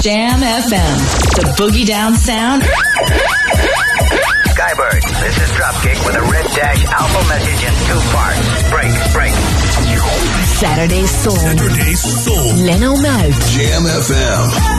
Jam FM, the boogie down sound. Skybird, this is Dropkick with a red dash alpha message in two parts. Break, break. Saturday Soul. Saturday Soul. Leno Mode. Jam FM.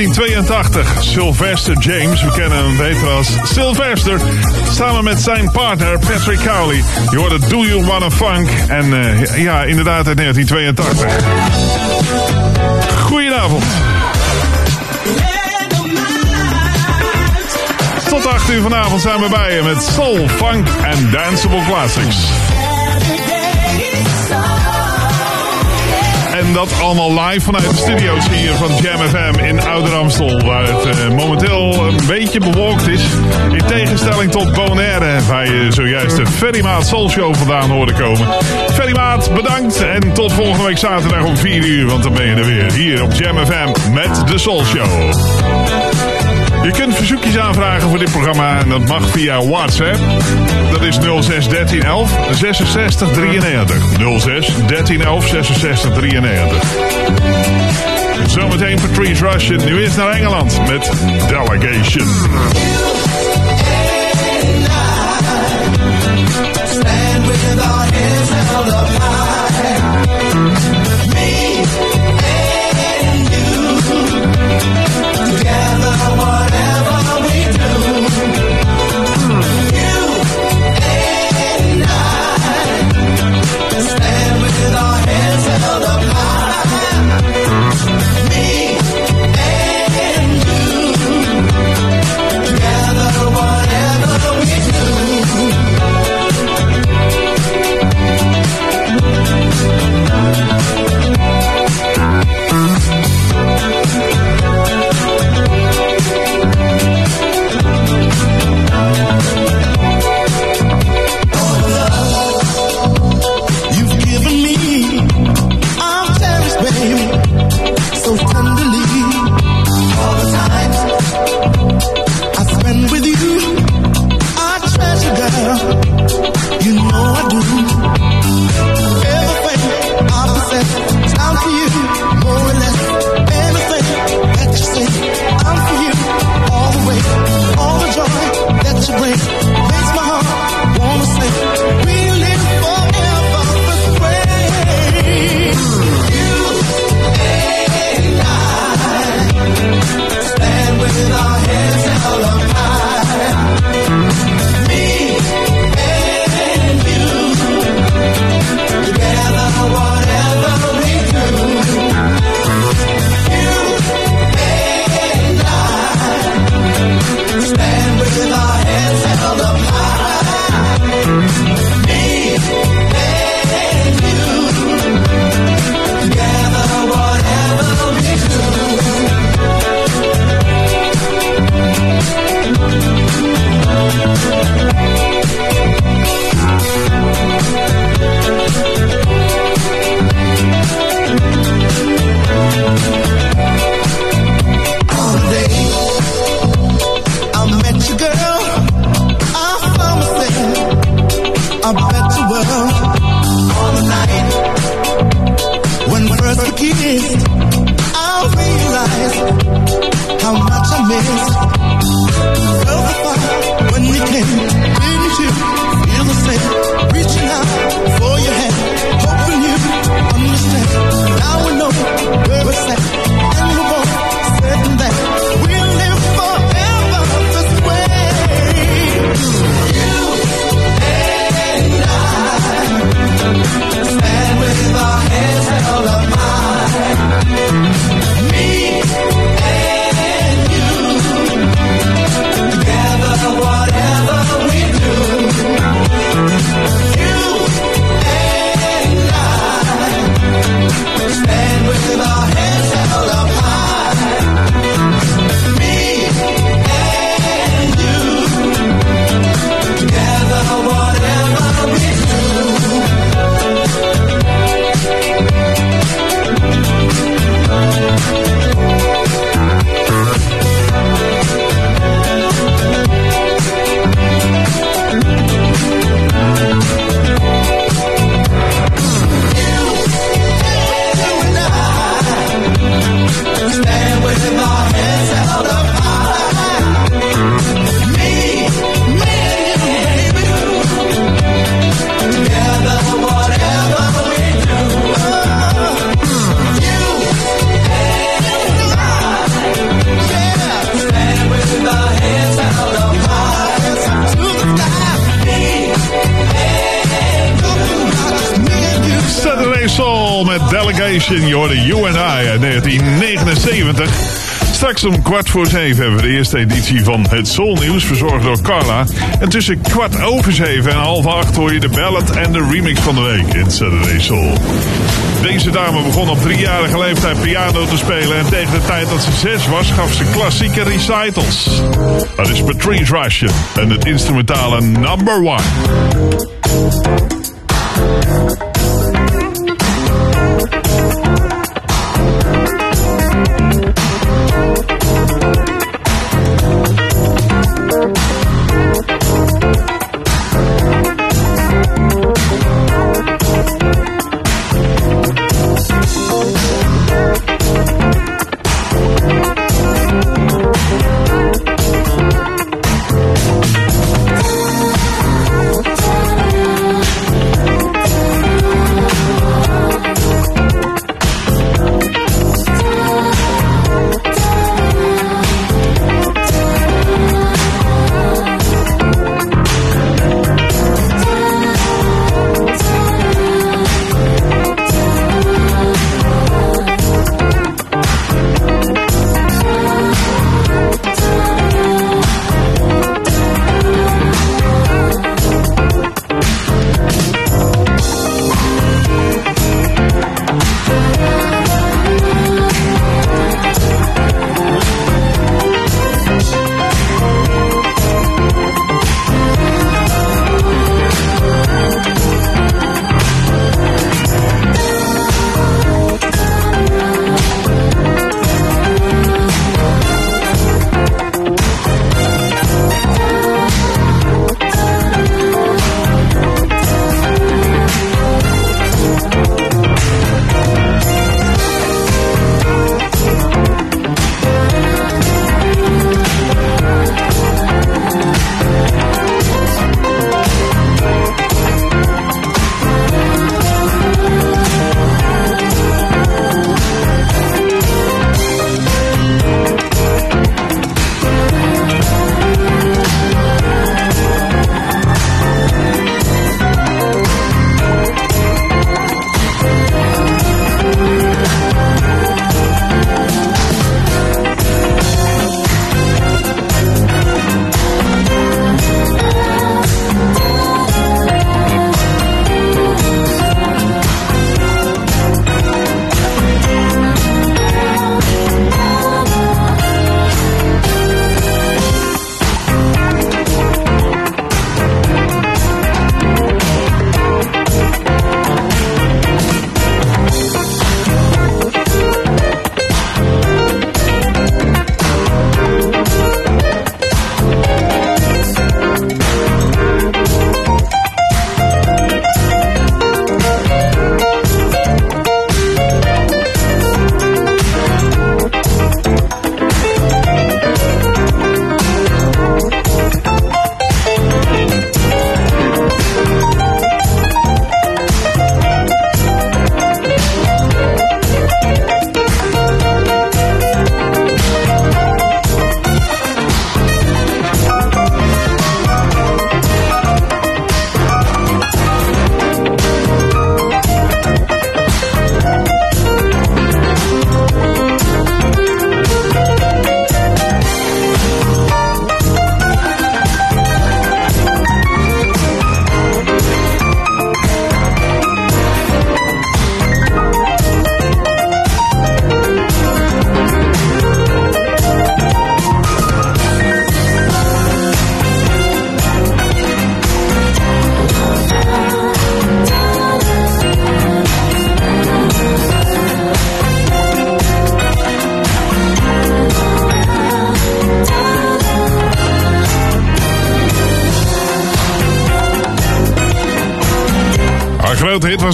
1982, Sylvester James, we kennen hem beter als Sylvester, samen met zijn partner Patrick Cowley. Je hoorde Do You Wanna Funk en uh, ja, inderdaad uit 1982. Goedenavond. Tot 8 uur vanavond zijn we bij je met Soul, Funk en Danceable Classics. Dat allemaal live vanuit de studio's hier van Jam FM in Ouder Amstel. Waar het uh, momenteel een beetje bewolkt is. In tegenstelling tot Bonaire, waar je zojuist de Ferry Maat Soul Show vandaan hoorde komen. Ferry Maat, bedankt. En tot volgende week zaterdag om 4 uur. Want dan ben je er weer hier op Jam FM met de Soul Show. Je kunt verzoekjes aanvragen voor dit programma en dat mag via WhatsApp. Dat is 06 13 11 66 93. 06 13 11 66 93. Zometeen Patrice Russian. Nu is naar Engeland met Delegation. Voor zeven hebben we de eerste editie van het Soul Nieuws, verzorgd door Carla. En tussen kwart over zeven en half acht hoor je de ballad en de remix van de week in Saturday Soul. Deze dame begon op driejarige leeftijd piano te spelen en tegen de tijd dat ze zes was gaf ze klassieke recitals. Dat is Patrice Russian en het instrumentale Number One.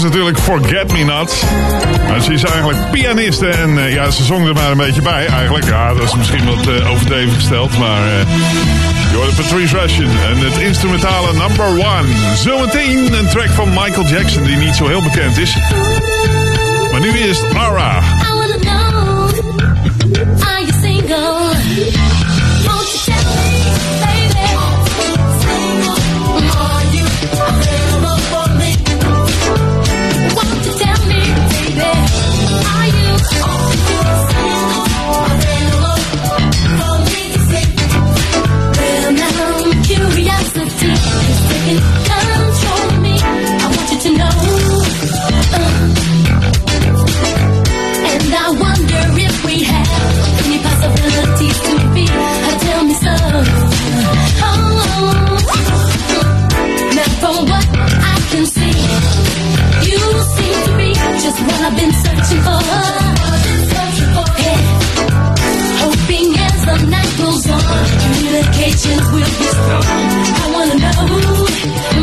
Was natuurlijk Forget Me Not. Ze is eigenlijk pianiste en eh, ja, ze zong er maar een beetje bij eigenlijk. Ja, dat is misschien wat eh, overdreven gesteld, maar... eh je hoorde Patrice Russian en het instrumentale Number One. Zometeen een track van Michael Jackson die niet zo heel bekend is. Maar nu is Ara. what I've been searching for. Hoping as the night goes on, communications will be strong. I wanna know.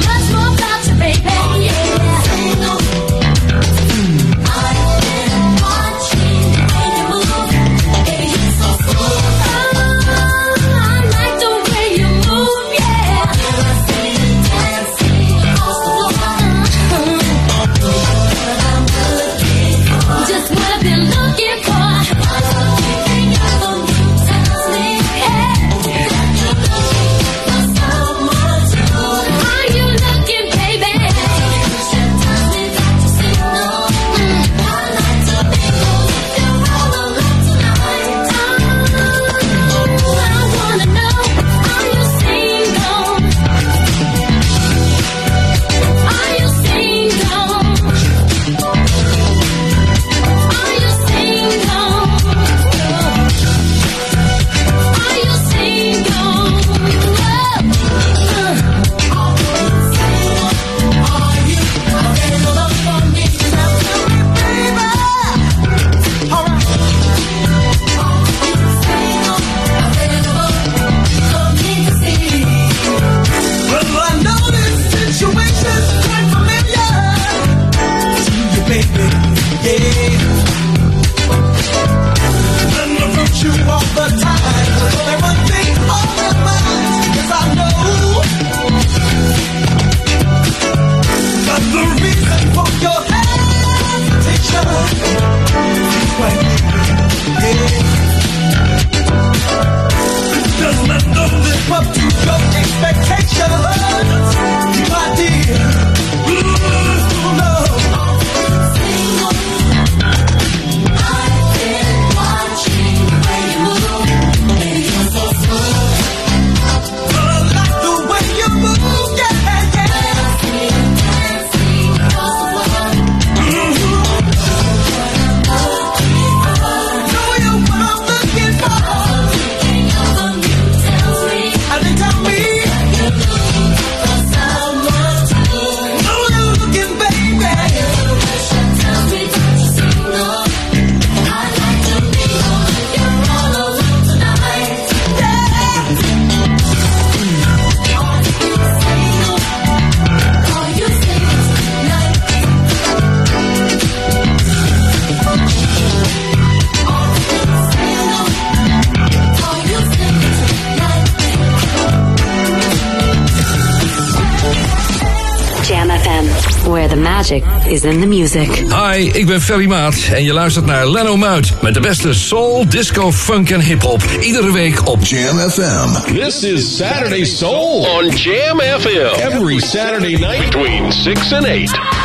Is in the music. Hi, ik ben Ferry Maat en je luistert naar Leno Muit met de beste soul, disco, funk en hip-hop. Iedere week op Jam FM. This is Saturday Soul on Jam FM. Every Saturday night between 6 and 8.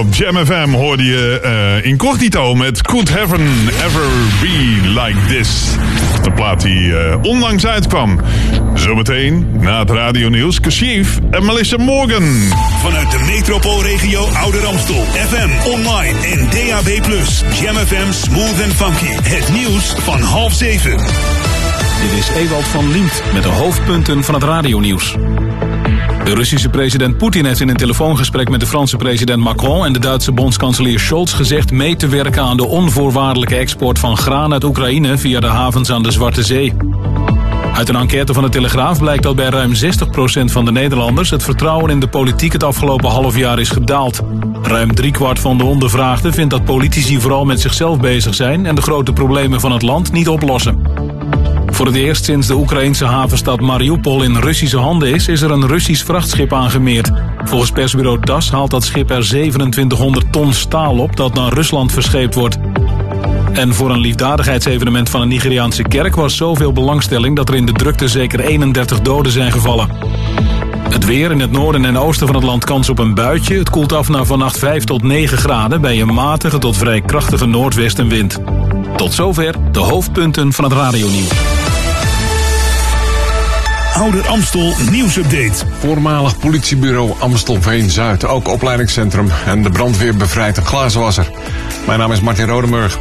Op Jam FM hoorde je eh, Incognito met Could Heaven Ever Be Like This. De plaat die eh, onlangs uitkwam. Zometeen, na het radionieuws, Kashif en Melissa Morgan. Vanuit de metropoolregio Ouder Amstel. FM, online en DAB+. Jam FM Smooth and Funky. Het nieuws van half zeven. Dit is Ewald van Liemt met de hoofdpunten van het radionieuws. De Russische president Poetin heeft in een telefoongesprek met de Franse president Macron en de Duitse bondskanselier Scholz gezegd mee te werken aan de onvoorwaardelijke export van graan uit Oekraïne via de havens aan de Zwarte Zee. Uit een enquête van de Telegraaf blijkt dat bij ruim 60% van de Nederlanders het vertrouwen in de politiek het afgelopen half jaar is gedaald. Ruim driekwart van de ondervraagden vindt dat politici vooral met zichzelf bezig zijn en de grote problemen van het land niet oplossen. Voor het eerst sinds de Oekraïnse havenstad Mariupol in Russische handen is, is er een Russisch vrachtschip aangemeerd. Volgens persbureau TAS haalt dat schip er 2700 ton staal op dat naar Rusland verscheept wordt. En voor een liefdadigheidsevenement van een Nigeriaanse kerk was zoveel belangstelling dat er in de drukte zeker 31 doden zijn gevallen. Het weer in het noorden en oosten van het land kans op een buitje. Het koelt af naar vannacht 5 tot 9 graden bij een matige tot vrij krachtige noordwestenwind. Tot zover de hoofdpunten van het radionieuws. Ouder Amstel nieuwsupdate. Voormalig politiebureau Amstelveen-Zuid, ook opleidingscentrum. En de brandweer bevrijdt een glazenwasser. Mijn naam is Martin Rodemurg.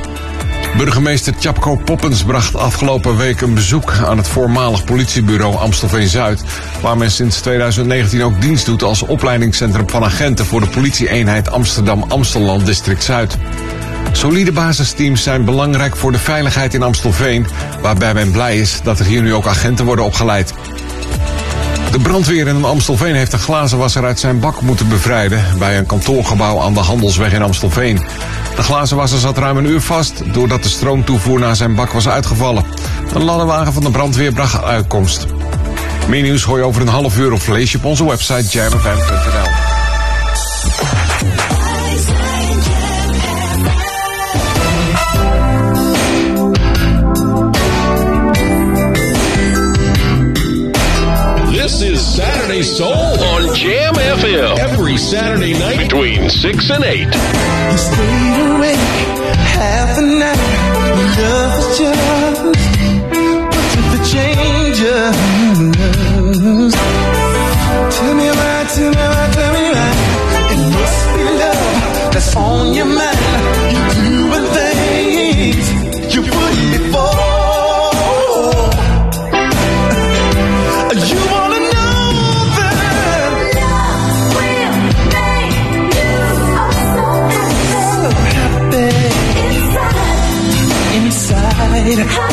Burgemeester Tjapko Poppens bracht afgelopen week een bezoek aan het voormalig politiebureau Amstelveen-Zuid, waar men sinds 2019 ook dienst doet als opleidingscentrum van agenten voor de politieeenheid Amsterdam-Amstelland District Zuid. Solide basisteams zijn belangrijk voor de veiligheid in Amstelveen, waarbij men blij is dat er hier nu ook agenten worden opgeleid. De brandweer in Amstelveen heeft een glazenwasser uit zijn bak moeten bevrijden bij een kantoorgebouw aan de Handelsweg in Amstelveen. De glazenwasser zat ruim een uur vast doordat de stroomtoevoer naar zijn bak was uitgevallen. Een ladderwagen van de brandweer bracht uitkomst. Meer nieuws hoor je over een half uur of lees je op onze website jamfm.nl. Saturday Soul on Jam FM. Every Saturday night between 6 and 8. You stayed awake half the night. Love was just what if it changes? Tell me why, tell me why, tell me why. It must be love that's on your mind. night.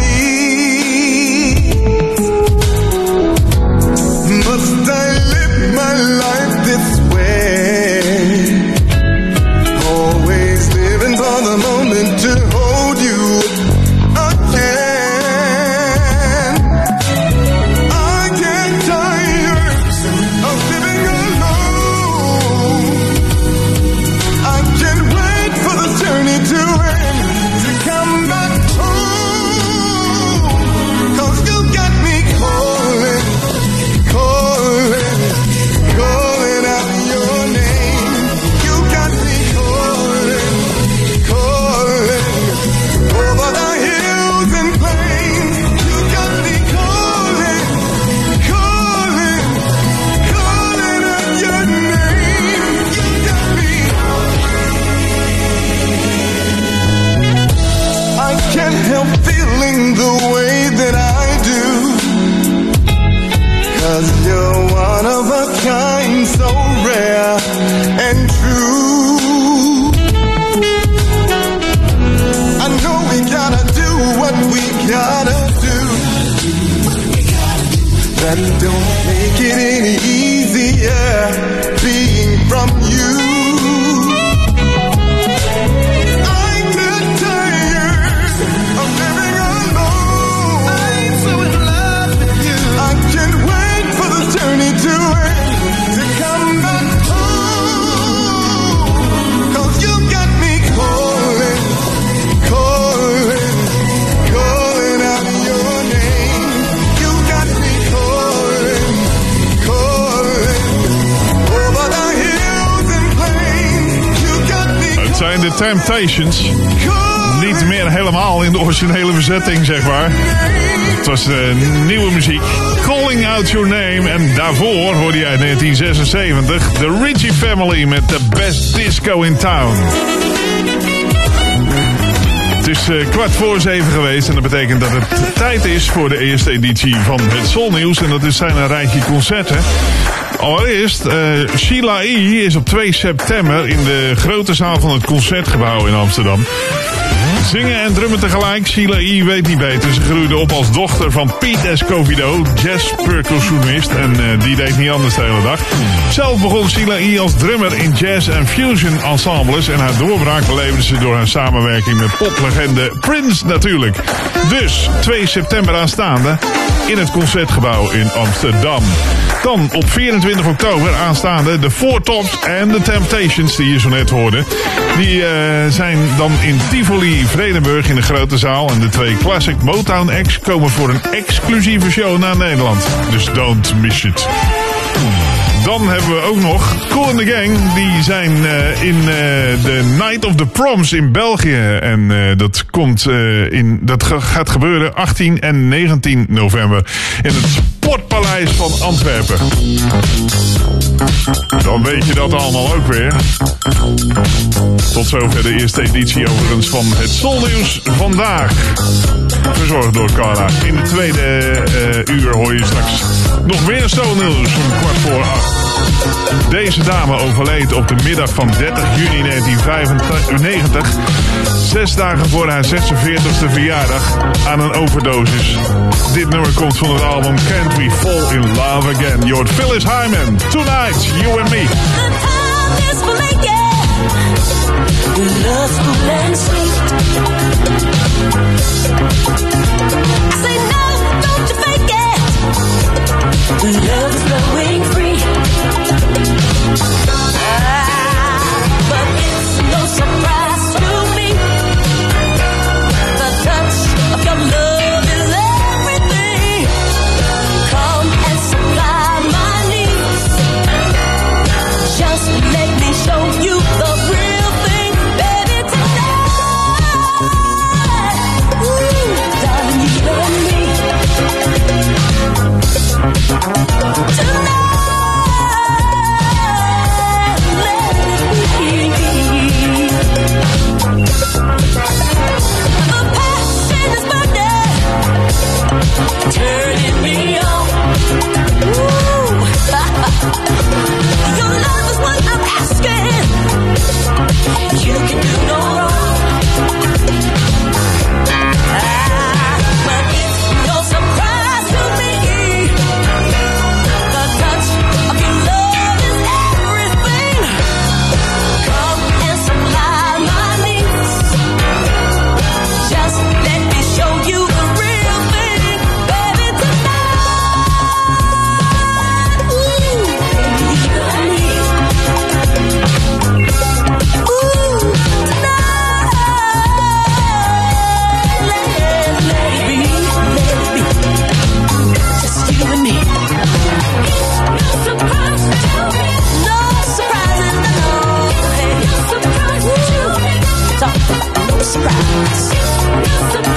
me. Temptations. Niet meer helemaal in de originele bezetting, zeg maar. Het was eh, nieuwe muziek. Calling Out Your Name. En daarvoor hoorde uit 1976 The Ritchie Family met The Best Disco in Town. Het is eh, kwart voor zeven geweest en dat betekent dat het tijd is voor de eerste editie van het Soulnieuws. En dat is zijn een rijtje concerten. Allereerst, eh, Sheila E. is op 2 september in de grote zaal van het Concertgebouw in Amsterdam. Zingen en drummen tegelijk. Sheila E. weet niet beter. Ze groeide op als dochter van Pete Escovido, jazz-percussionist. En eh, die deed niet anders de hele dag. Zelf begon Sheila E. als drummer in jazz- en fusion ensembles. En haar doorbraak beleefde ze door haar samenwerking met poplegende Prince natuurlijk. Dus 2 september aanstaande in het Concertgebouw in Amsterdam. Dan op 24 oktober aanstaande de Four Tops en de Temptations die je zo net hoorde. Die eh, zijn dan in Tivoli Vredenburg in de grote zaal. En de twee classic Motown acts komen voor een exclusieve show naar Nederland. Dus don't miss it. Dan hebben we ook nog Cool in the Gang. Die zijn eh, in eh, de Night of the Proms in België. En dat, komt, in, dat ga- gaat gebeuren 18 en 19 november. In het Sportpaleis van Antwerpen. Dan weet je dat allemaal ook weer. Tot zover de eerste editie overigens van het Solnieuws vandaag. Verzorgd door Carla. In de tweede eh, uur hoor je straks nog meer Solnieuws om kwart voor acht. Deze dame overleed op de middag van 30 juni 1995. Zes dagen voor haar 46e verjaardag aan een overdosis. Dit nummer komt van het album Can't We Fall in Love Again. Je Phyllis Hyman. Tonight, you and me. Love's cool and sweet. Say Love is flowing free. Ah, but it's no surprise You can do no surprise.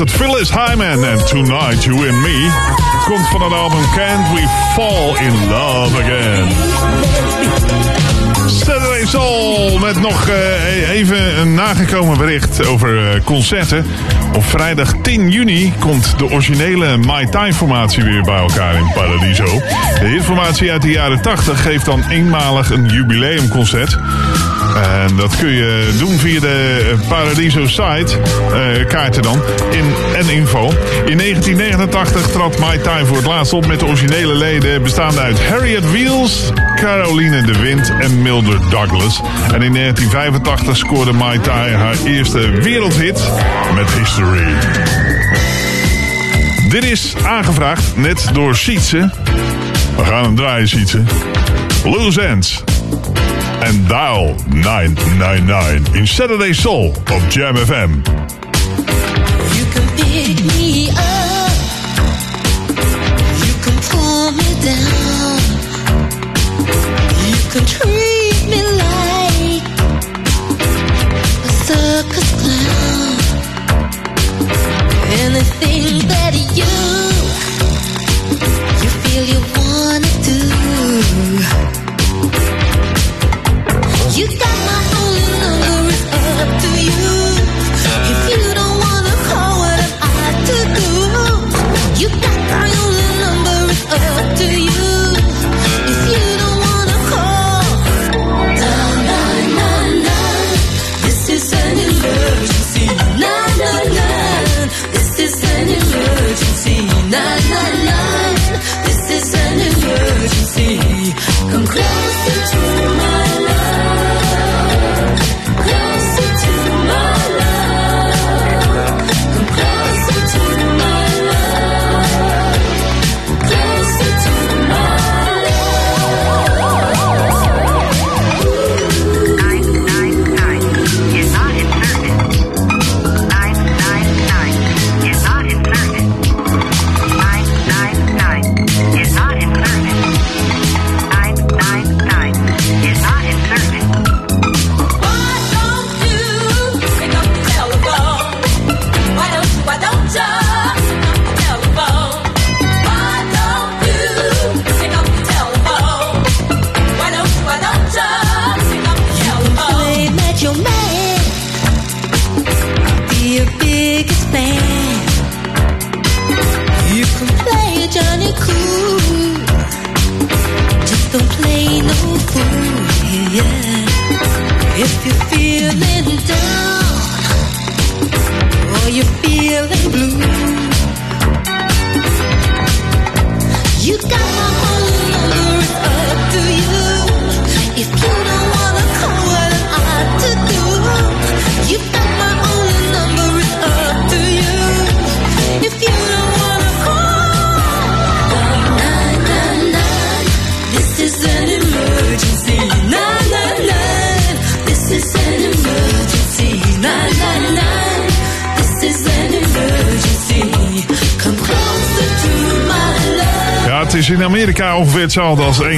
1981 is dat Phyllis Hyman en Tonight You and Me. Het komt van het album Can't We Fall in Love Again. Saturday Soul met nog eh, even een nagekomen bericht over eh, concerten. Op vrijdag 10 juni komt de originele Mai Tai formatie weer bij elkaar in Paradiso. De hitformatie uit de jaren 80 geeft dan eenmalig een jubileumconcert. En dat kun je doen via de eh, Paradiso site, eh, kaarten dan, in, en info. In 1989 trad Mai Tai voor het laatst op met de originele leden bestaande uit Harriet Wheels, Caroline de Wind en Mildred Douglas. En in 1985 scoorde Mai Tai haar eerste wereldhit met History. Dit is aangevraagd net door Sietse. We gaan hem draaien, Sietse. Loose Ends en Dial 999 in Saturday Soul of Jam FM. You can pick me up. You can pull me down. You can treat me like a circus clown. Anything that you you feel you You got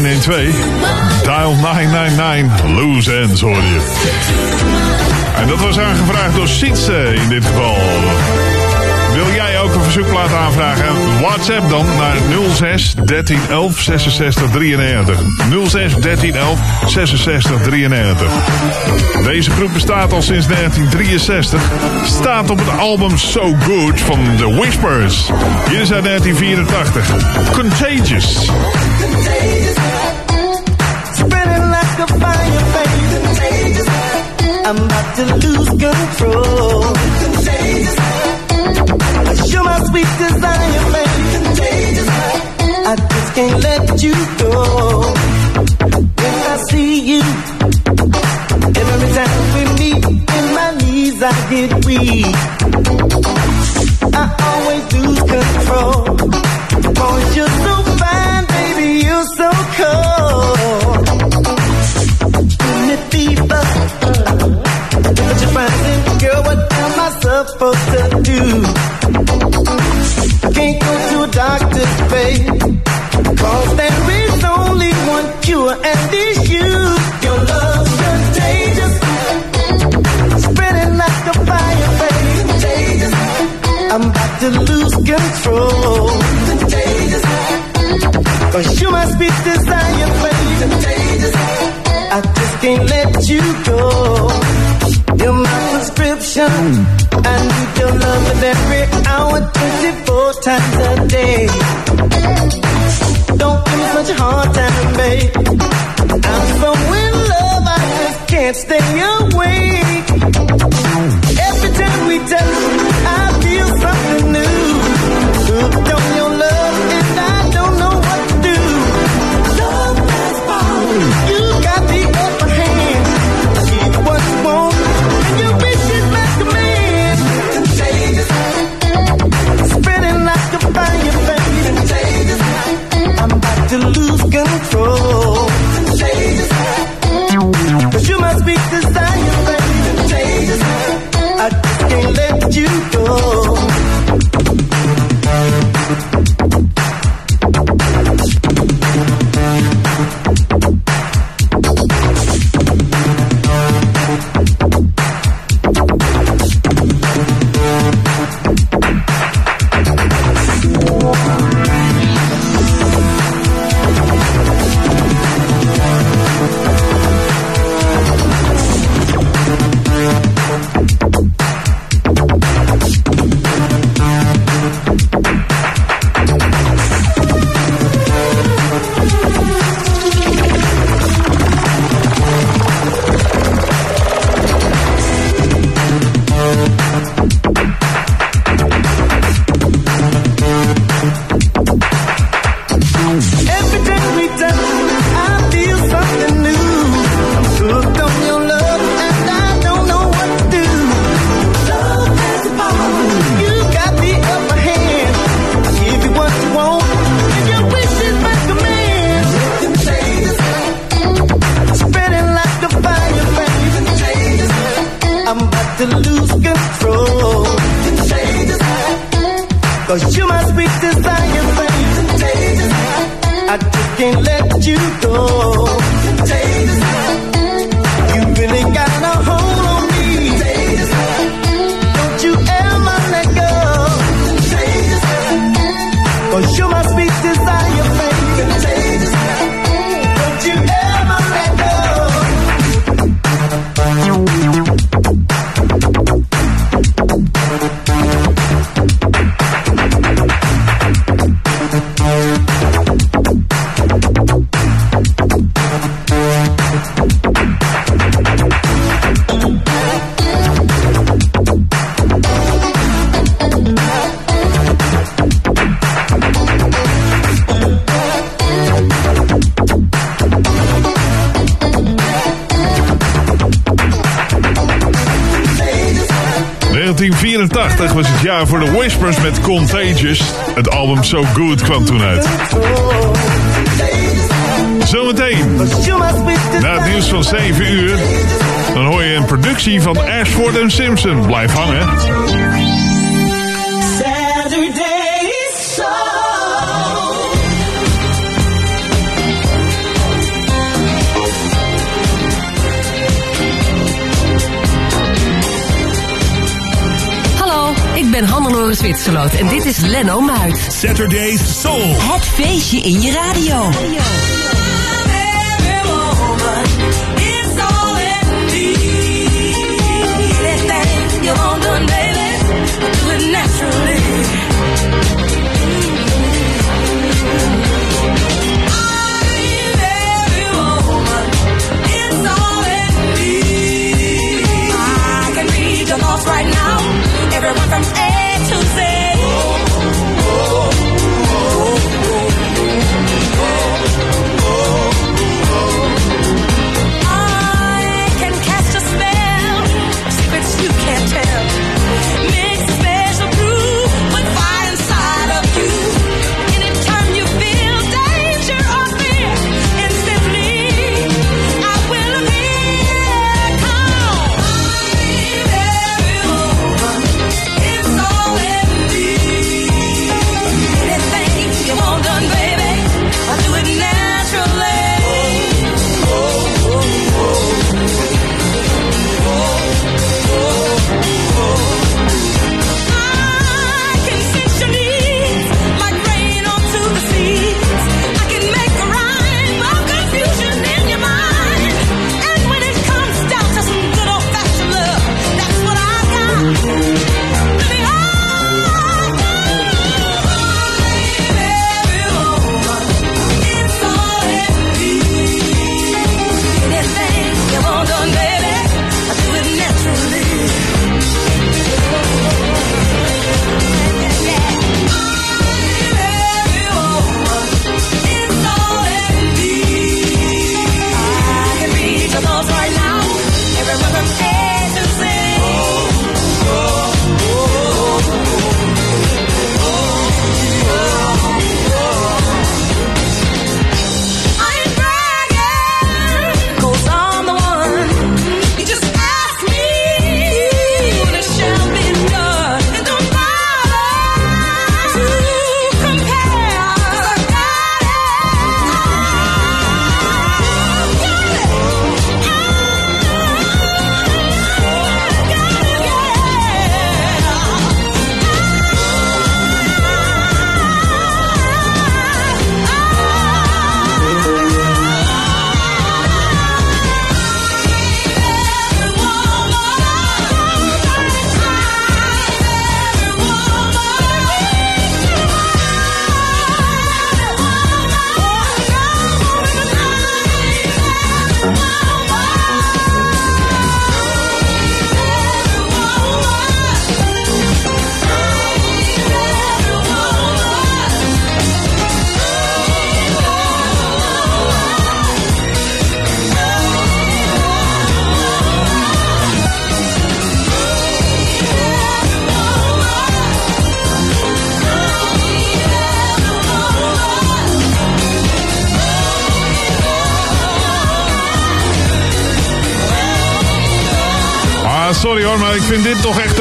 112. 13 11 66 93. 06 13 11 66 93. Deze groep bestaat al sinds 1963. Staat op het album So Good van The Whispers. Hier is uit 1984. Contagious. I'm about to lose control. You're my sweet desire, baby. can't let you go. When I see you, every time we meet, in my knees I get weak. I always lose control. Cause you're so fine, baby, you're so cold. Give me fever. Temperature rising, girl, what am I supposed to do? I can't go to a doctor's face Cause there is only one cure, and it's you. Your love's contagious. Spreading like a fire, baby. Contagious. I'm about to lose control. Contagious. Cause you must be desire, baby. Contagious. I just can't let you go. You're my prescription. Hmm. I need your love at every hour, 24 times a day. Hard time, babe. I'm so in love, I just can't stay awake. Every time we touch. album So Good kwam toen uit. En dit is Leno Muid. Saturday's Soul. Het feestje in je radio.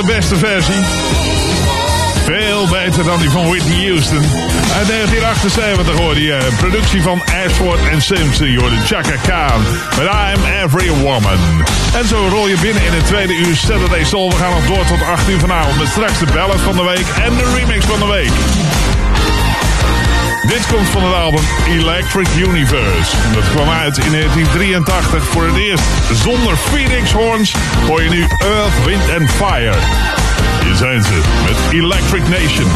De beste versie. Veel beter dan die van Whitney Houston. Uit 1978 hoorde je een productie van Ashford en Simpson. Je hoorde Chaka Khan met I'm Every Woman. En zo rol je binnen in het tweede uur Saturday Soul. We gaan nog door tot 8 uur vanavond met straks de ballad van de week en de remix van de week. Dit komt van het album Electric Universe. Dat kwam uit in 1983 voor het eerst. Zonder Phoenix Horns hoor je nu Earth, Wind and Fire. Hier zijn ze met Electric Nation.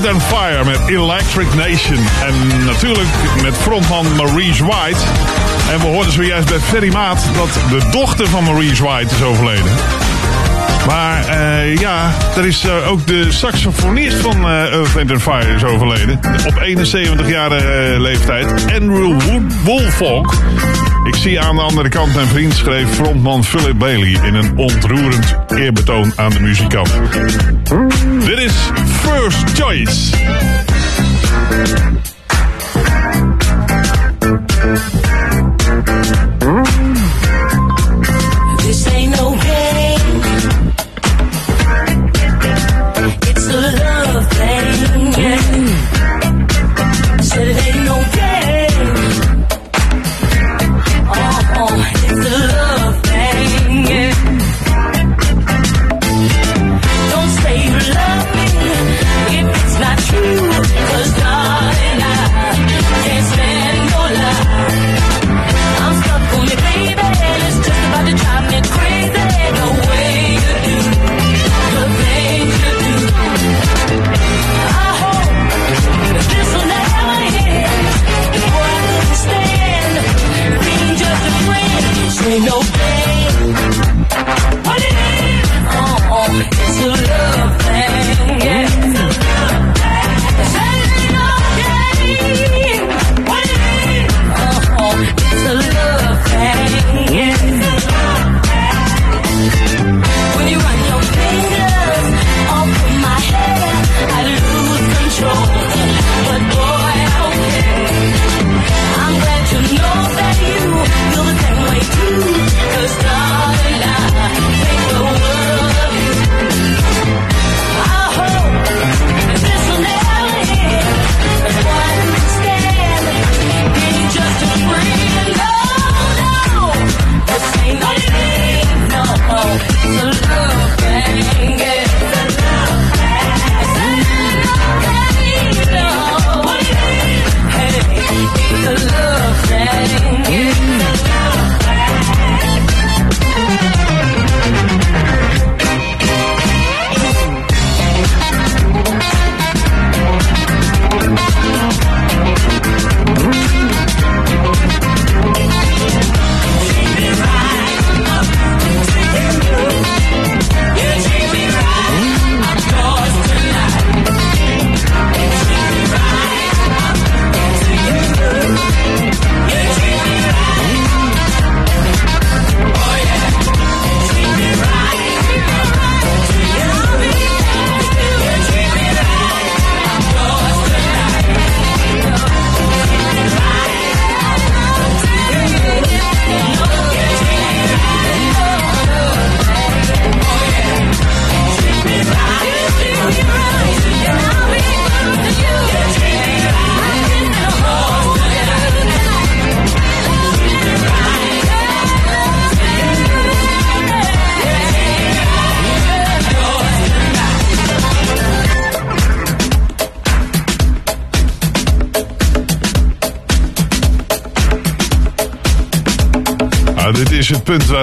Earth, and Fire met Electric Nation. En natuurlijk met frontman Maurice White. En we hoorden zojuist bij Ferry Maat dat de dochter van Maurice White is overleden. Maar eh, ja, er is eh, ook de saxofonist van eh, Earth, and Fire is overleden. Op 71-jarige leeftijd. Andrew Wood-. Ik zie aan de andere kant mijn vriend schreef frontman Philip Bailey in een ontroerend eerbetoon aan de muzikant. Dit is First Choice.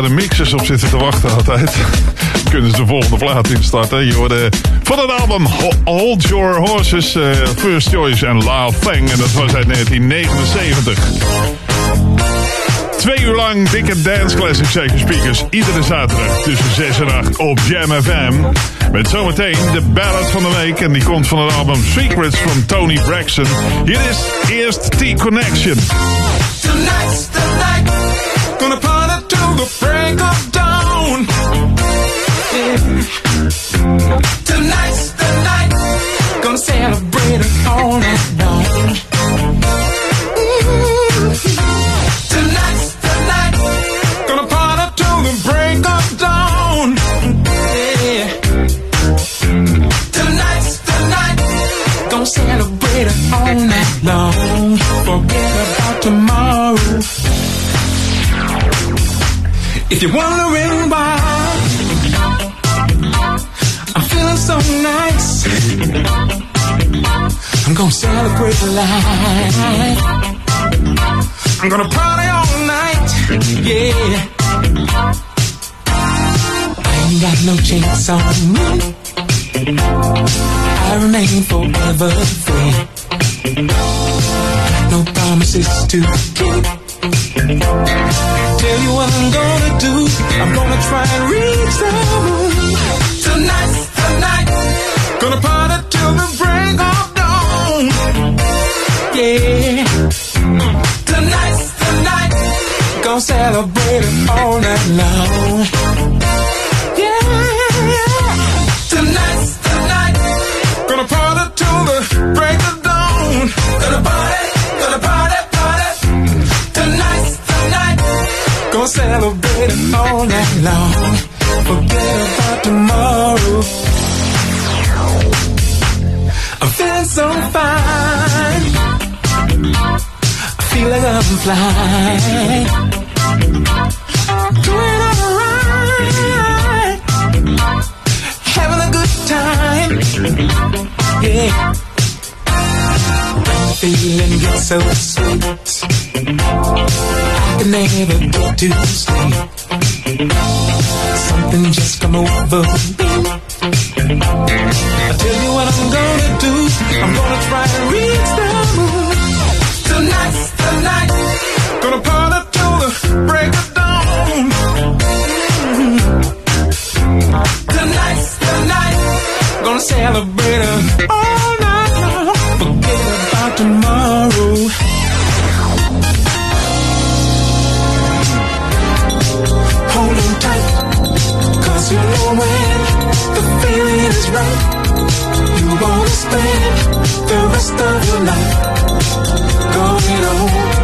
De mixers op zitten te wachten altijd. Kunnen ze de volgende plaat instarten. Je hoorde van het album Ho- Hold Your Horses, eh, First Choice en Love Thing. En dat was uit 1979. Twee uur lang dikke dance classics zeker speakers. Iedere zaterdag tussen 6 en 8 op Jam FM. Met zometeen de ballad van de week. En die komt van het album Secrets van Tony Braxton. Hier is eerst T-Connection. Life. I'm gonna party all night, yeah. I ain't got no chance on me. I remain forever free. No promises to I'm. Doing alright. Having a good time. Yeah. Feeling gets so sweet. I can never get to sleep. Something just come over me. I tell you what I'm gonna do. I'm gonna try and reach the moon. Tonight's the night. Celebrate it all night long. Forget about tomorrow. Hold on tight, cause you know when the feeling is right, you wanna spend the rest of your life going on,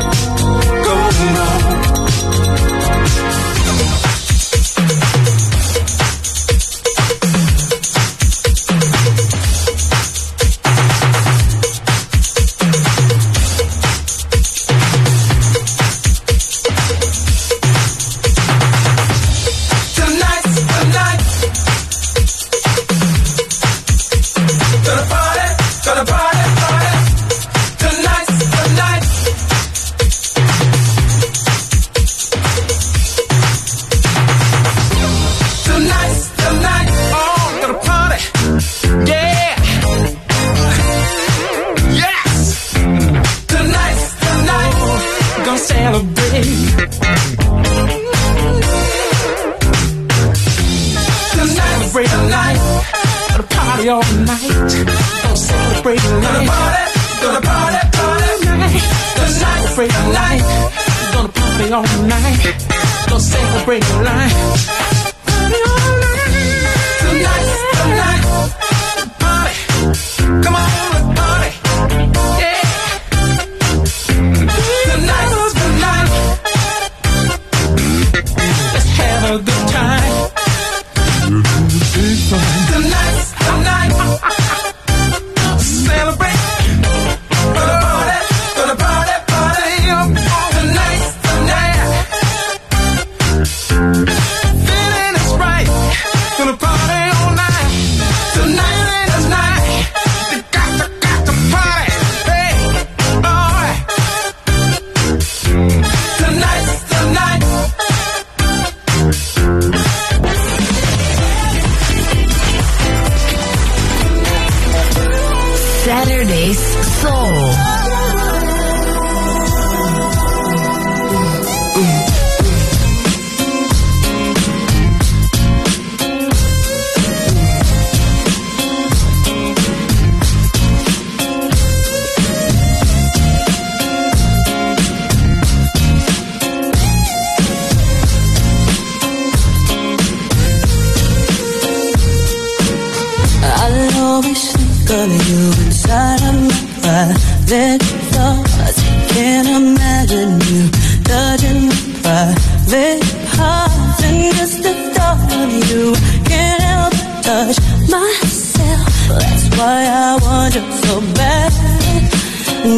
thoughts. Can't imagine you touching my private parts. And just the thought of you can't help but touch myself. That's why I want you so bad.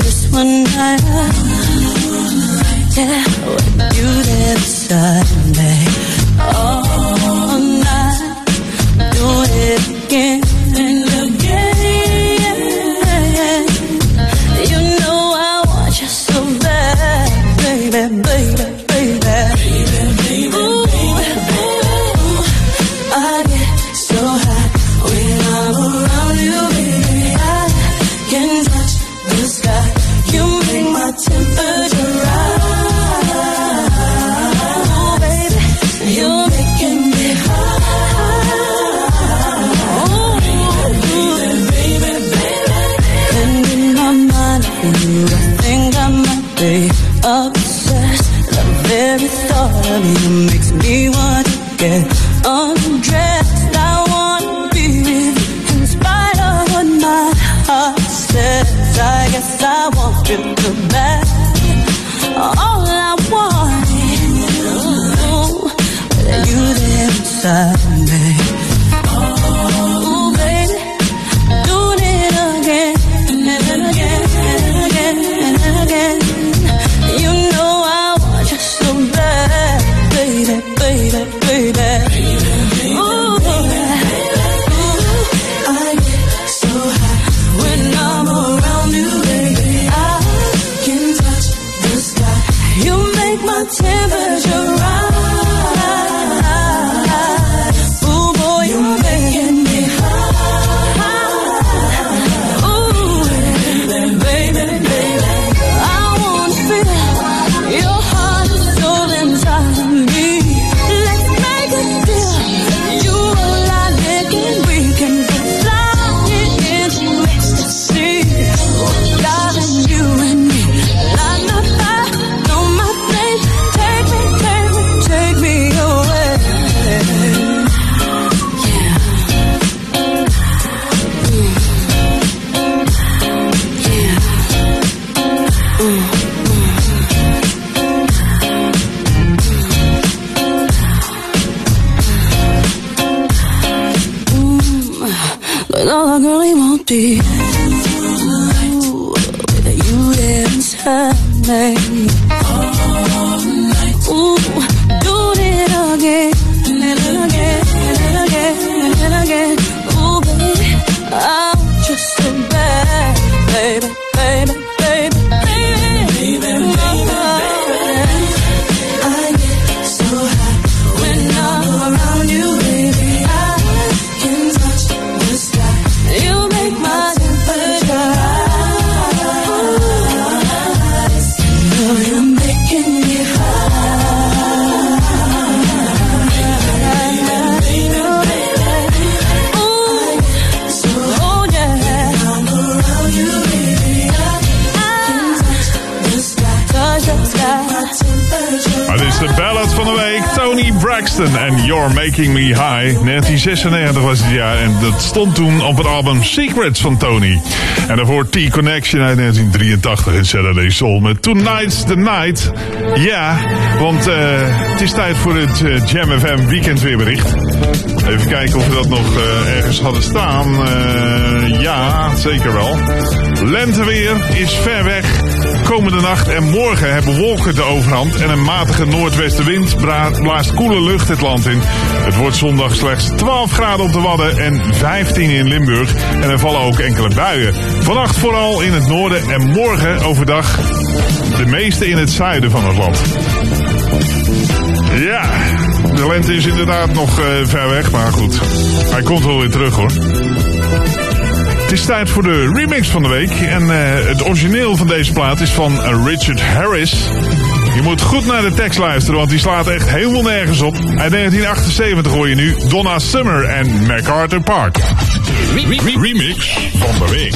Just one night, yeah, with you Braxton en You're Making Me High. 1996 was het jaar en dat stond toen op het album Secrets van Tony. En daarvoor T-Connection uit 1983 in Saturday Soul met Tonight's the Night. Ja, want eh, het is tijd voor het eh, Jam FM weekendweerbericht. Even kijken of we dat nog eh, ergens hadden staan. Ja, zeker wel. Lenteweer is ver weg. Komende nacht en morgen hebben wolken de overhand en een matige noordwestenwind blaast koele lucht het land in. Het wordt zondag slechts 12 graden op de Wadden en 15 in Limburg. En er vallen ook enkele buien. Vannacht vooral in het noorden en morgen overdag de meeste in het zuiden van het land. Ja, de lente is inderdaad nog eh, ver weg, maar goed. Hij komt wel weer terug hoor. Het is tijd voor de remix van de week. En eh, het origineel van deze plaat is van Richard Harris. Je moet goed naar de tekst luisteren, want die slaat echt helemaal nergens op. Uit 1978 hoor je nu Donna Summer en MacArthur Park. remix van de week.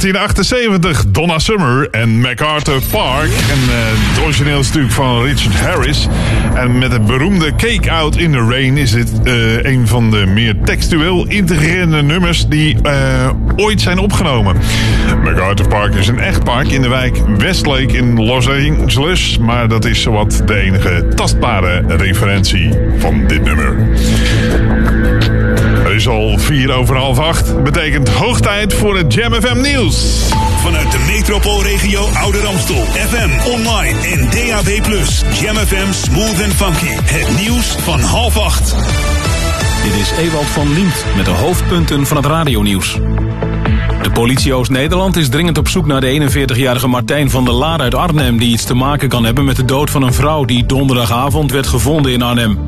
1978. Donna Summer en MacArthur Park. En eh, het origineel natuurlijk van Richard Harris. En met het beroemde Cake Out in the Rain is dit eh, een van de meer textueel integrerende nummers die eh, ooit zijn opgenomen. MacArthur Park is een echt park in de wijk Westlake in Los Angeles. Maar dat is zowat de enige tastbare referentie van dit nummer. Het is al vier over half acht. Betekent hoog tijd voor het Jam FM nieuws. Vanuit de metropoolregio Ouder Amstel. FM, online en DAB+. Jam FM Smooth and Funky. Het nieuws van half acht. Dit is Ewald van Liemt met de hoofdpunten van het radionieuws. De politie Oost-Nederland is dringend op zoek naar de 41-jarige Martijn van der Laar uit Arnhem... die iets te maken kan hebben met de dood van een vrouw die donderdagavond werd gevonden in Arnhem.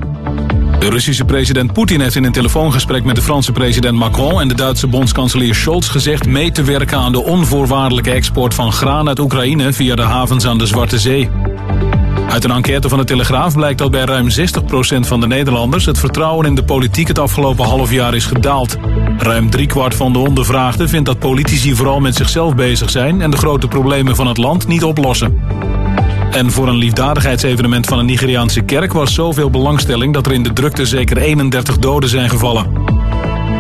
De Russische president Poetin heeft in een telefoongesprek met de Franse president Macron en de Duitse bondskanselier Scholz gezegd mee te werken aan de onvoorwaardelijke export van graan uit Oekraïne via de havens aan de Zwarte Zee. Uit een enquête van de Telegraaf blijkt dat bij ruim 60% van de Nederlanders het vertrouwen in de politiek het afgelopen half jaar is gedaald. Ruim driekwart van de ondervraagden vindt dat politici vooral met zichzelf bezig zijn en de grote problemen van het land niet oplossen. En voor een liefdadigheidsevenement van een Nigeriaanse kerk was zoveel belangstelling dat er in de drukte zeker 31 doden zijn gevallen.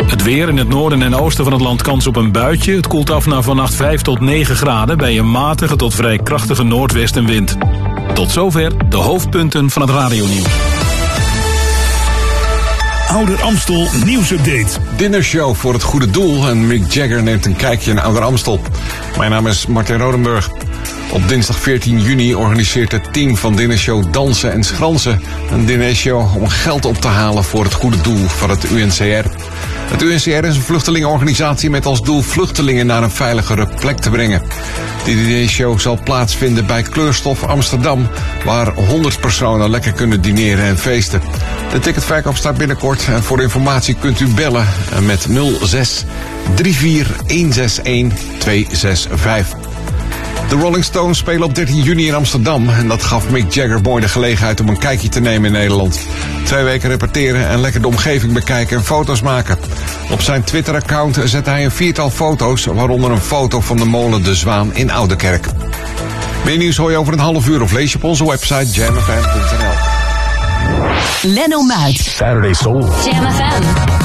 Het weer in het noorden en oosten van het land kans op een buitje. Het koelt af naar vannacht 5 tot 9 graden bij een matige tot vrij krachtige noordwestenwind. Tot zover de hoofdpunten van het radionieuws. Ouder Amstel nieuwsupdate. Dinnershow voor het goede doel en Mick Jagger neemt een kijkje in Ouder Amstel. Mijn naam is Martin Rodenburg. Op dinsdag 14 juni organiseert het team van Dinnershow Dansen en Schransen een dinershow om geld op te halen voor het goede doel van het UNCR. Het UNCR is een vluchtelingenorganisatie met als doel vluchtelingen naar een veiligere plek te brengen. De dinershow zal plaatsvinden bij Kleurstof Amsterdam, waar 100 personen lekker kunnen dineren en feesten. De ticketverkoop start binnenkort en voor informatie kunt u bellen met 06 34 161 265. De Rolling Stones spelen op 13 juni in Amsterdam. En dat gaf Mick Jagger mooi de gelegenheid om een kijkje te nemen in Nederland. Twee weken repeteren en lekker de omgeving bekijken en foto's maken. Op zijn Twitter-account zet hij een viertal foto's, waaronder een foto van de molen De Zwaan in Oudekerk. Meer nieuws hoor je over een half uur of lees je op onze website jamfm.nl. Leno Muit. Saturday Soul. Jam FM.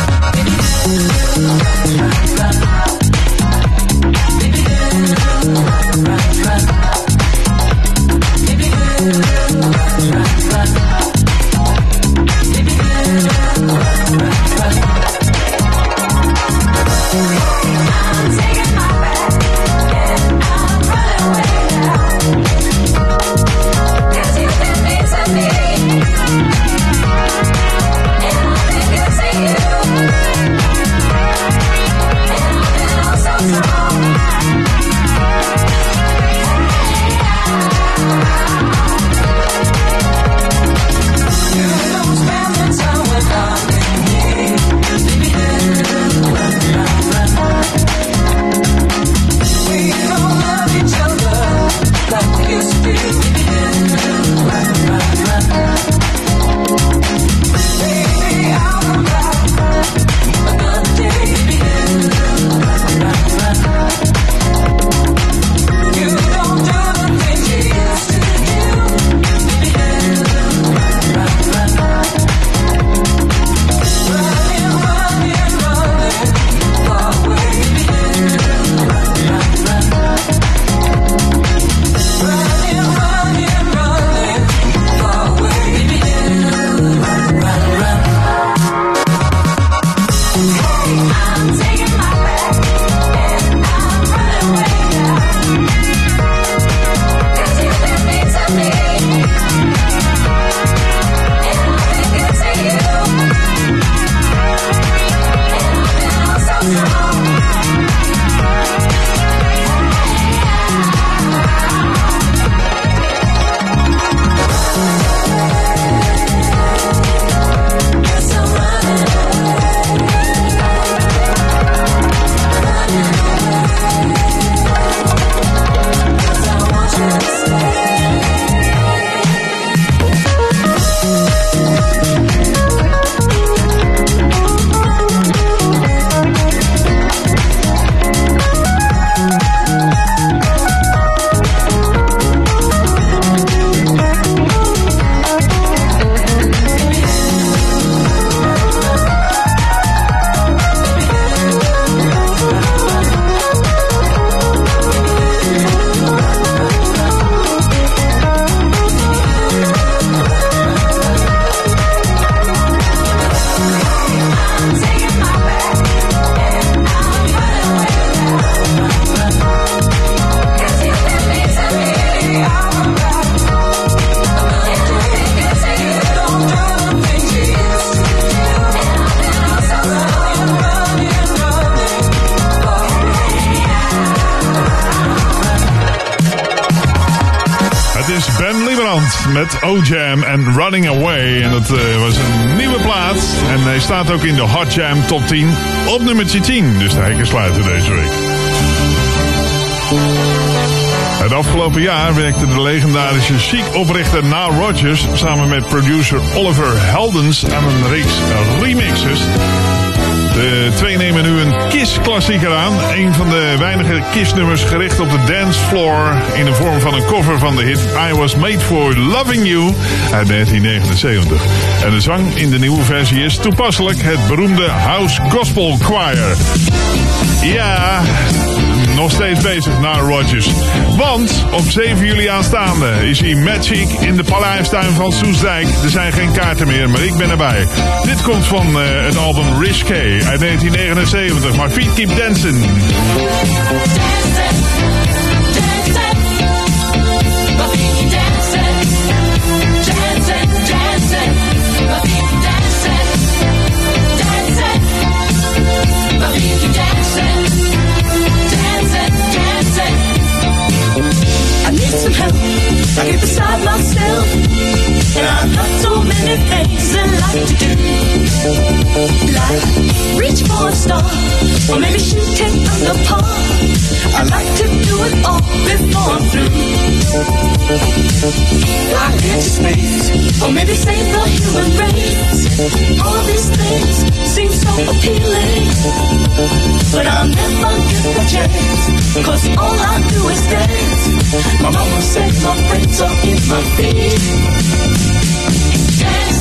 run, run. Baby girl, run, run, run. Met O-Jam en Running Away. En dat eh, was een nieuwe plaat. En hij staat ook in de Hot Jam Top 10 op nummertje 10. Dus de hekken sluiten deze week. Het afgelopen jaar werkte de legendarische chic-oprichter Nile Rodgers samen met producer Oliver Heldens aan een reeks remixes. De twee nemen nu een Kiss-klassieker aan. Een van de weinige Kiss-nummers gericht op de dancefloor... in de vorm van een cover van de hit I Was Made For Loving You uit 1979. En de zang in de nieuwe versie is toepasselijk het beroemde House Gospel Choir. Ja, nog steeds bezig naar Rodgers. Want op 7 juli aanstaande is hij Magic in de Paleistuin van Soesdijk. Er zijn geen kaarten meer, maar ik ben erbij. Dit komt van eh, het album Risque uit 1979. My Feet Keep Dancing. Keep the sidewalk still. And I'm not so things I like to do. Like reach for a star. Or maybe shoot take the par. I like to do it all before I'm through. Fly into space. Or maybe save the human race. All these things seem so appealing. But I'll never get the chance. Cause all I do is dance. My mama said my friends are in my feet.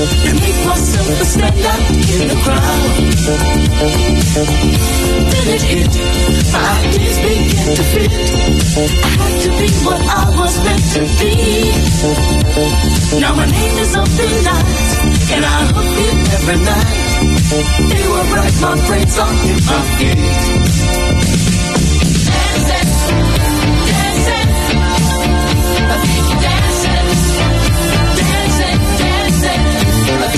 and make myself a stand out in the crowd. Then it hit, my ideas began to fit. I had to be what I was meant to be. Now my name is up in lights, and I hook it every night. They were bright, my brains in my feet.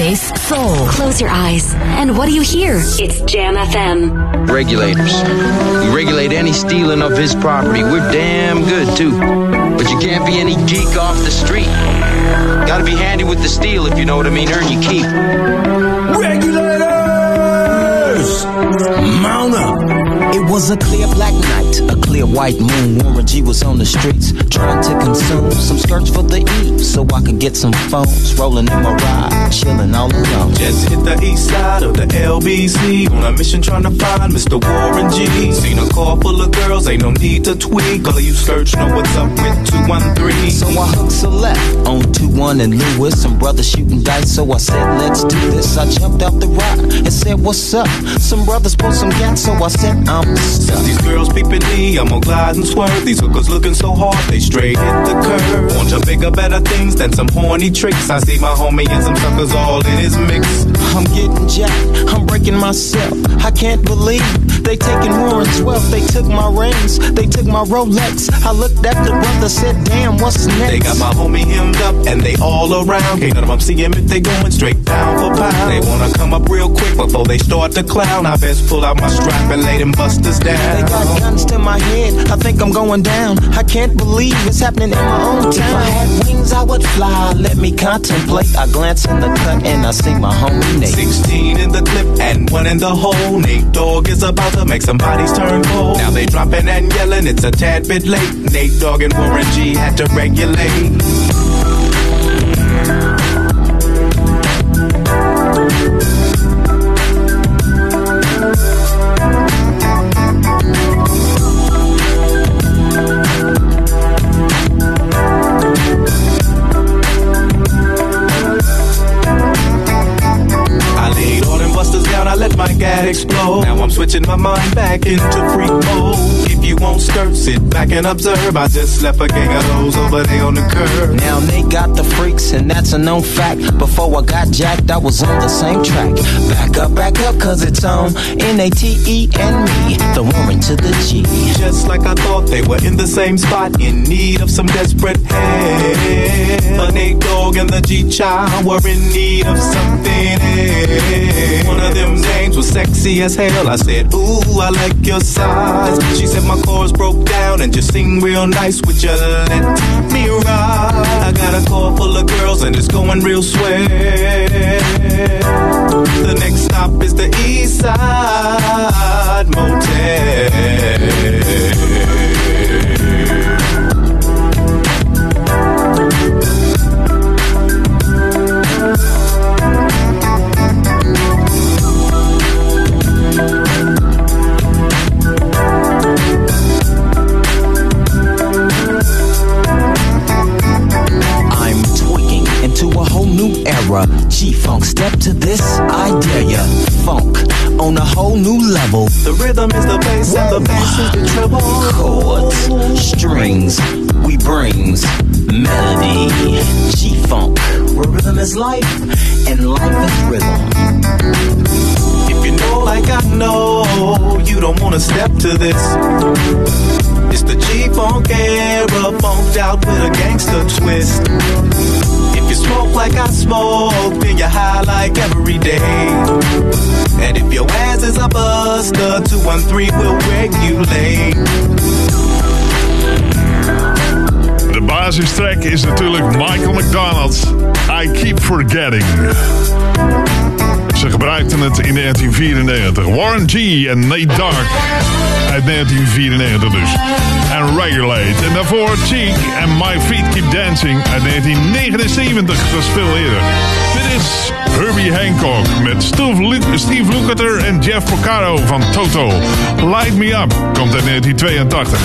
Saturday's Soul. Close your eyes. And what do you hear? It's Jam FM. Regulators. We regulate any stealing of his property. We're damn good, too. But you can't be any geek off the street. Gotta be handy with the steel, if you know what I mean. Earn your keep. Regulators! Mount up. It was a clear black night, a clear white moon, Warren G was on the streets trying to consume some skirts for the E so I could get some phones. Rolling in my ride, chilling all alone. Just hit the east side of the LBC on a mission trying to find Mr. Warren G. Seen a car full of girls, ain't no need to tweak. All of you search know what's up with 213. So I hooked a left on 2 1 and Lewis. Some brothers shooting dice, so I said, let's do this. I jumped out the rock and said, what's up? Some brothers pulled some gas, so I said, I'm stuck. These girls peeping me, I'm gonna glide and swerve. These hookers looking so hard, they straight hit the curve. Want to bigger, better things than some horny tricks. I see my homie and some suckers all in his mix. I'm getting jacked, I'm breaking myself. I can't believe they taking more than 12. They took my rings, they took my Rolex. I looked at the brother, said, damn, what's next? They got my homie hemmed up and they all around. Can't none of them see him if they going straight down for pound. They wanna come up real quick before they start to clown. I best pull out my strap and lay them busters down. They got guns to my head, I think I'm going down. I can't believe it's happening in my own town. If I had wings, I would fly. Let me contemplate. I glance in the cut and I see my homie Nate. 16 in the clip and one in the hole. Nate Dogg is about to make some bodies turn cold. Now they dropping and yelling, it's a tad bit late. Nate Dogg and Warren G had to regulate. I let my gat explode. Now I'm switching my mind back into freak mode. If you won't skirt, sit back and observe. I just left a gang of those over there on the curb. Now they got the freaks, and that's a known fact. Before I got jacked, I was on the same track. Back up, back up, cause it's on N A T E and me, the Warren to the G. Just like I thought they were in the same spot, in need of some desperate help. But Nate Dogg and the G Child were in need of something One of them names was sexy as hell. I said, Ooh, I like your size. She said my chords broke down and just sing real nice. Would you let me ride? I got a car full of girls and it's going real swell. The next stop is the East Side Motel. Era. G-Funk, step to this, I dare ya. Funk on a whole new level. The rhythm is the bass and the bass is the treble. Chords, strings, we brings melody. G-Funk, where rhythm is life and life is rhythm. If you know like I know, you don't wanna step to this. It's the G-Funk era, funked out with a gangster twist. You smoke like I smoke, then you're high like every day. And if your ass is a buster, 213 will regulate. De basistrack is natuurlijk Michael McDonald's I Keep Forgetting. Ze gebruikten het in 1994. Warren G en Nate Dogg uit 1994 dus. En Regulate. En daarvoor Cheek en My Feet Keep Dancing uit 1979. Dat is veel eerder. Dit is Herbie Hancock met Steve, Lu- Steve Lukather en Jeff Porcaro van Toto. Light Me Up komt uit 1982.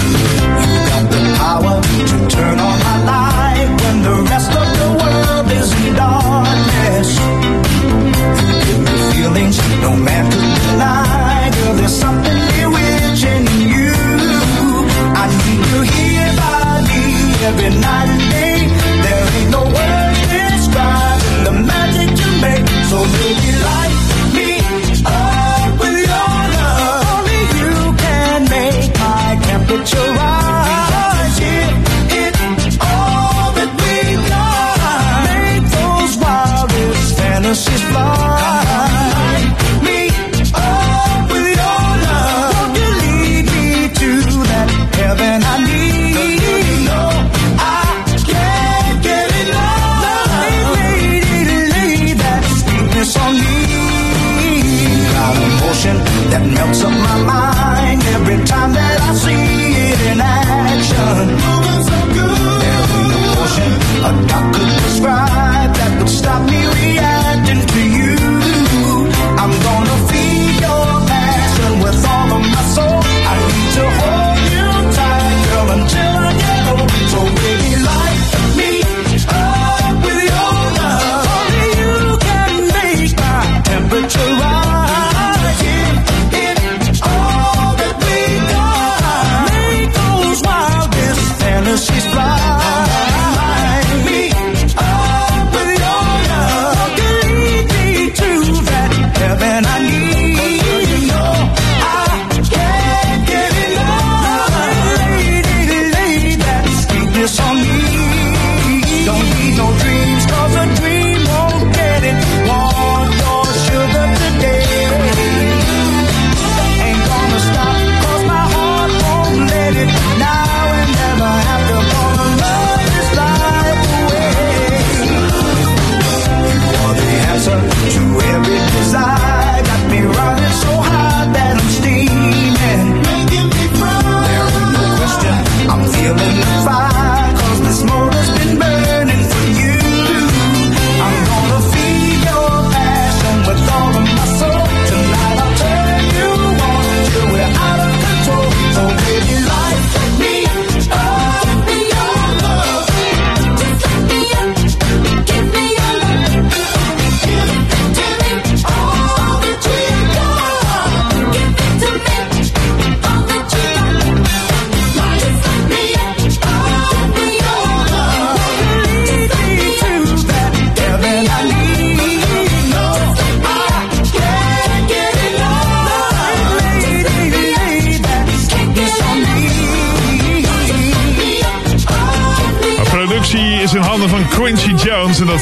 power to turn on my light when the feelings no man could deny. Girl, there's something bewitching in you. I need you here by me every night and day. There ain't no words describing the magic you make. So baby, light me up with your love. Only you can make my temperature rise.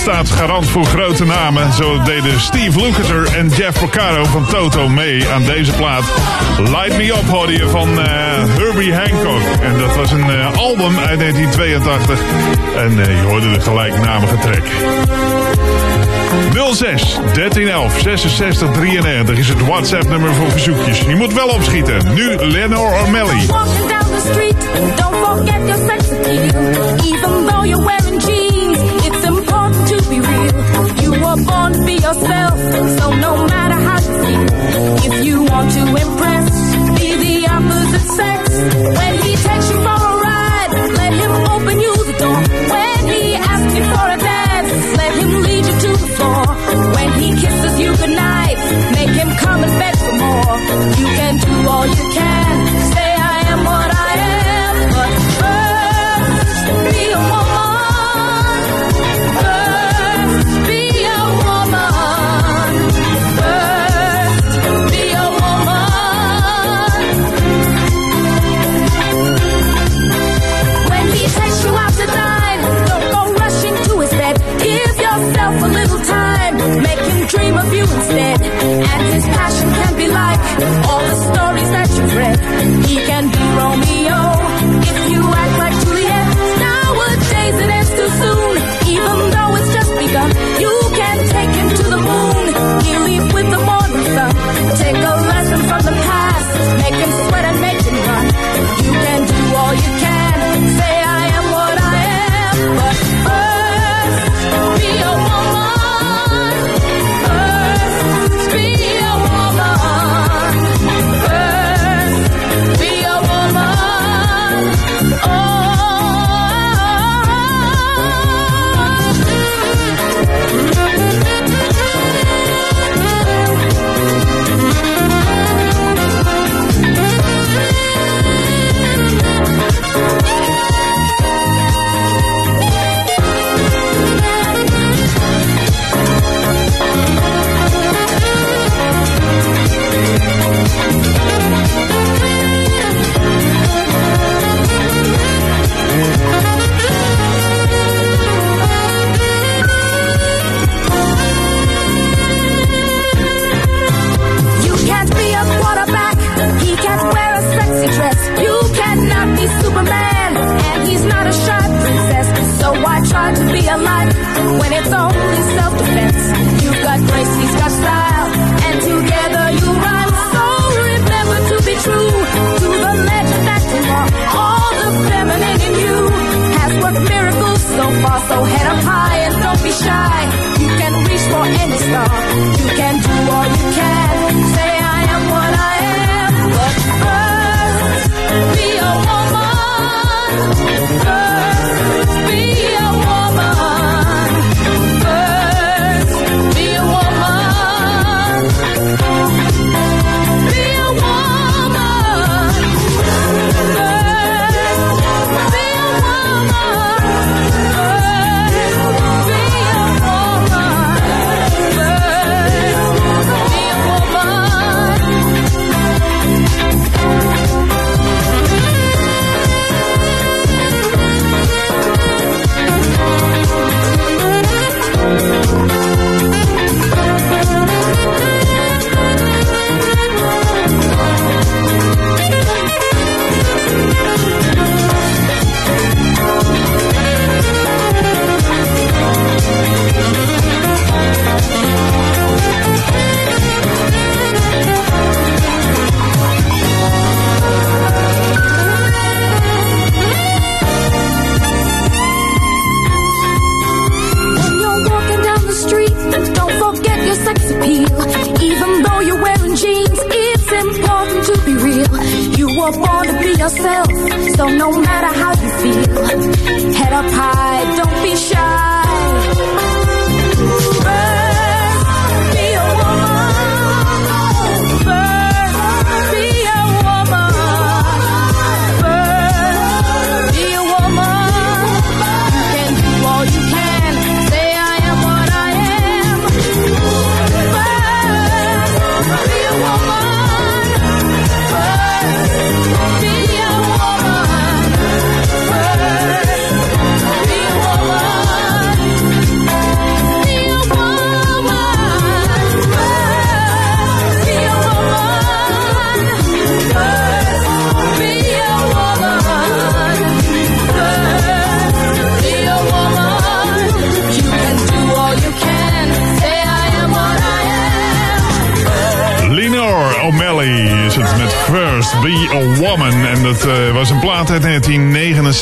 Staat garant voor grote namen. Zo deden Steve Lukather en Jeff Porcaro van Toto mee aan deze plaat. Light Me Up hoorde je van eh, Herbie Hancock. En dat was een eh, album uit 1982. En eh, je hoorde de gelijknamige track. 06 1311 66 93 is het WhatsApp nummer voor verzoekjes. Je moet wel opschieten. Nu Lenore O'Malley. Walking down the street, don't your. Even though you're wearing were born to be yourself, so no matter how you feel, if you want to impress, be the opposite sex. When he takes you for a ride, let him open you the door. When he asks you for a dance, let him lead you to the floor. When he kisses you goodnight, make him come and beg for more. You can do all you can, say I am what I am,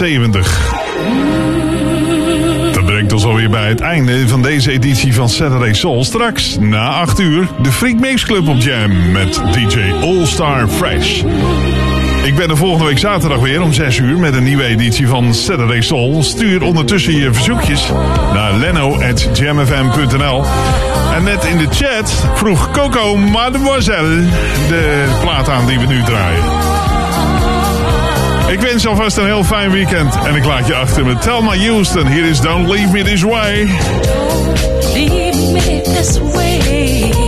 1979. Dat brengt ons alweer bij het einde van deze editie van Saturday Soul. Straks, na 8 uur, de Freak Mix Club op Jam met DJ All Star Fresh. Ik ben er volgende week zaterdag weer om 6 uur met een nieuwe editie van Saturday Soul. Stuur ondertussen je verzoekjes naar leno.jamfm.nl. En net in de chat vroeg Coco Mademoiselle de plaat aan die we nu draaien. Ik wens je alvast een heel fijn weekend en ik laat je achter met Thelma Houston. Hier is Don't Leave Me This Way. Leave me this way.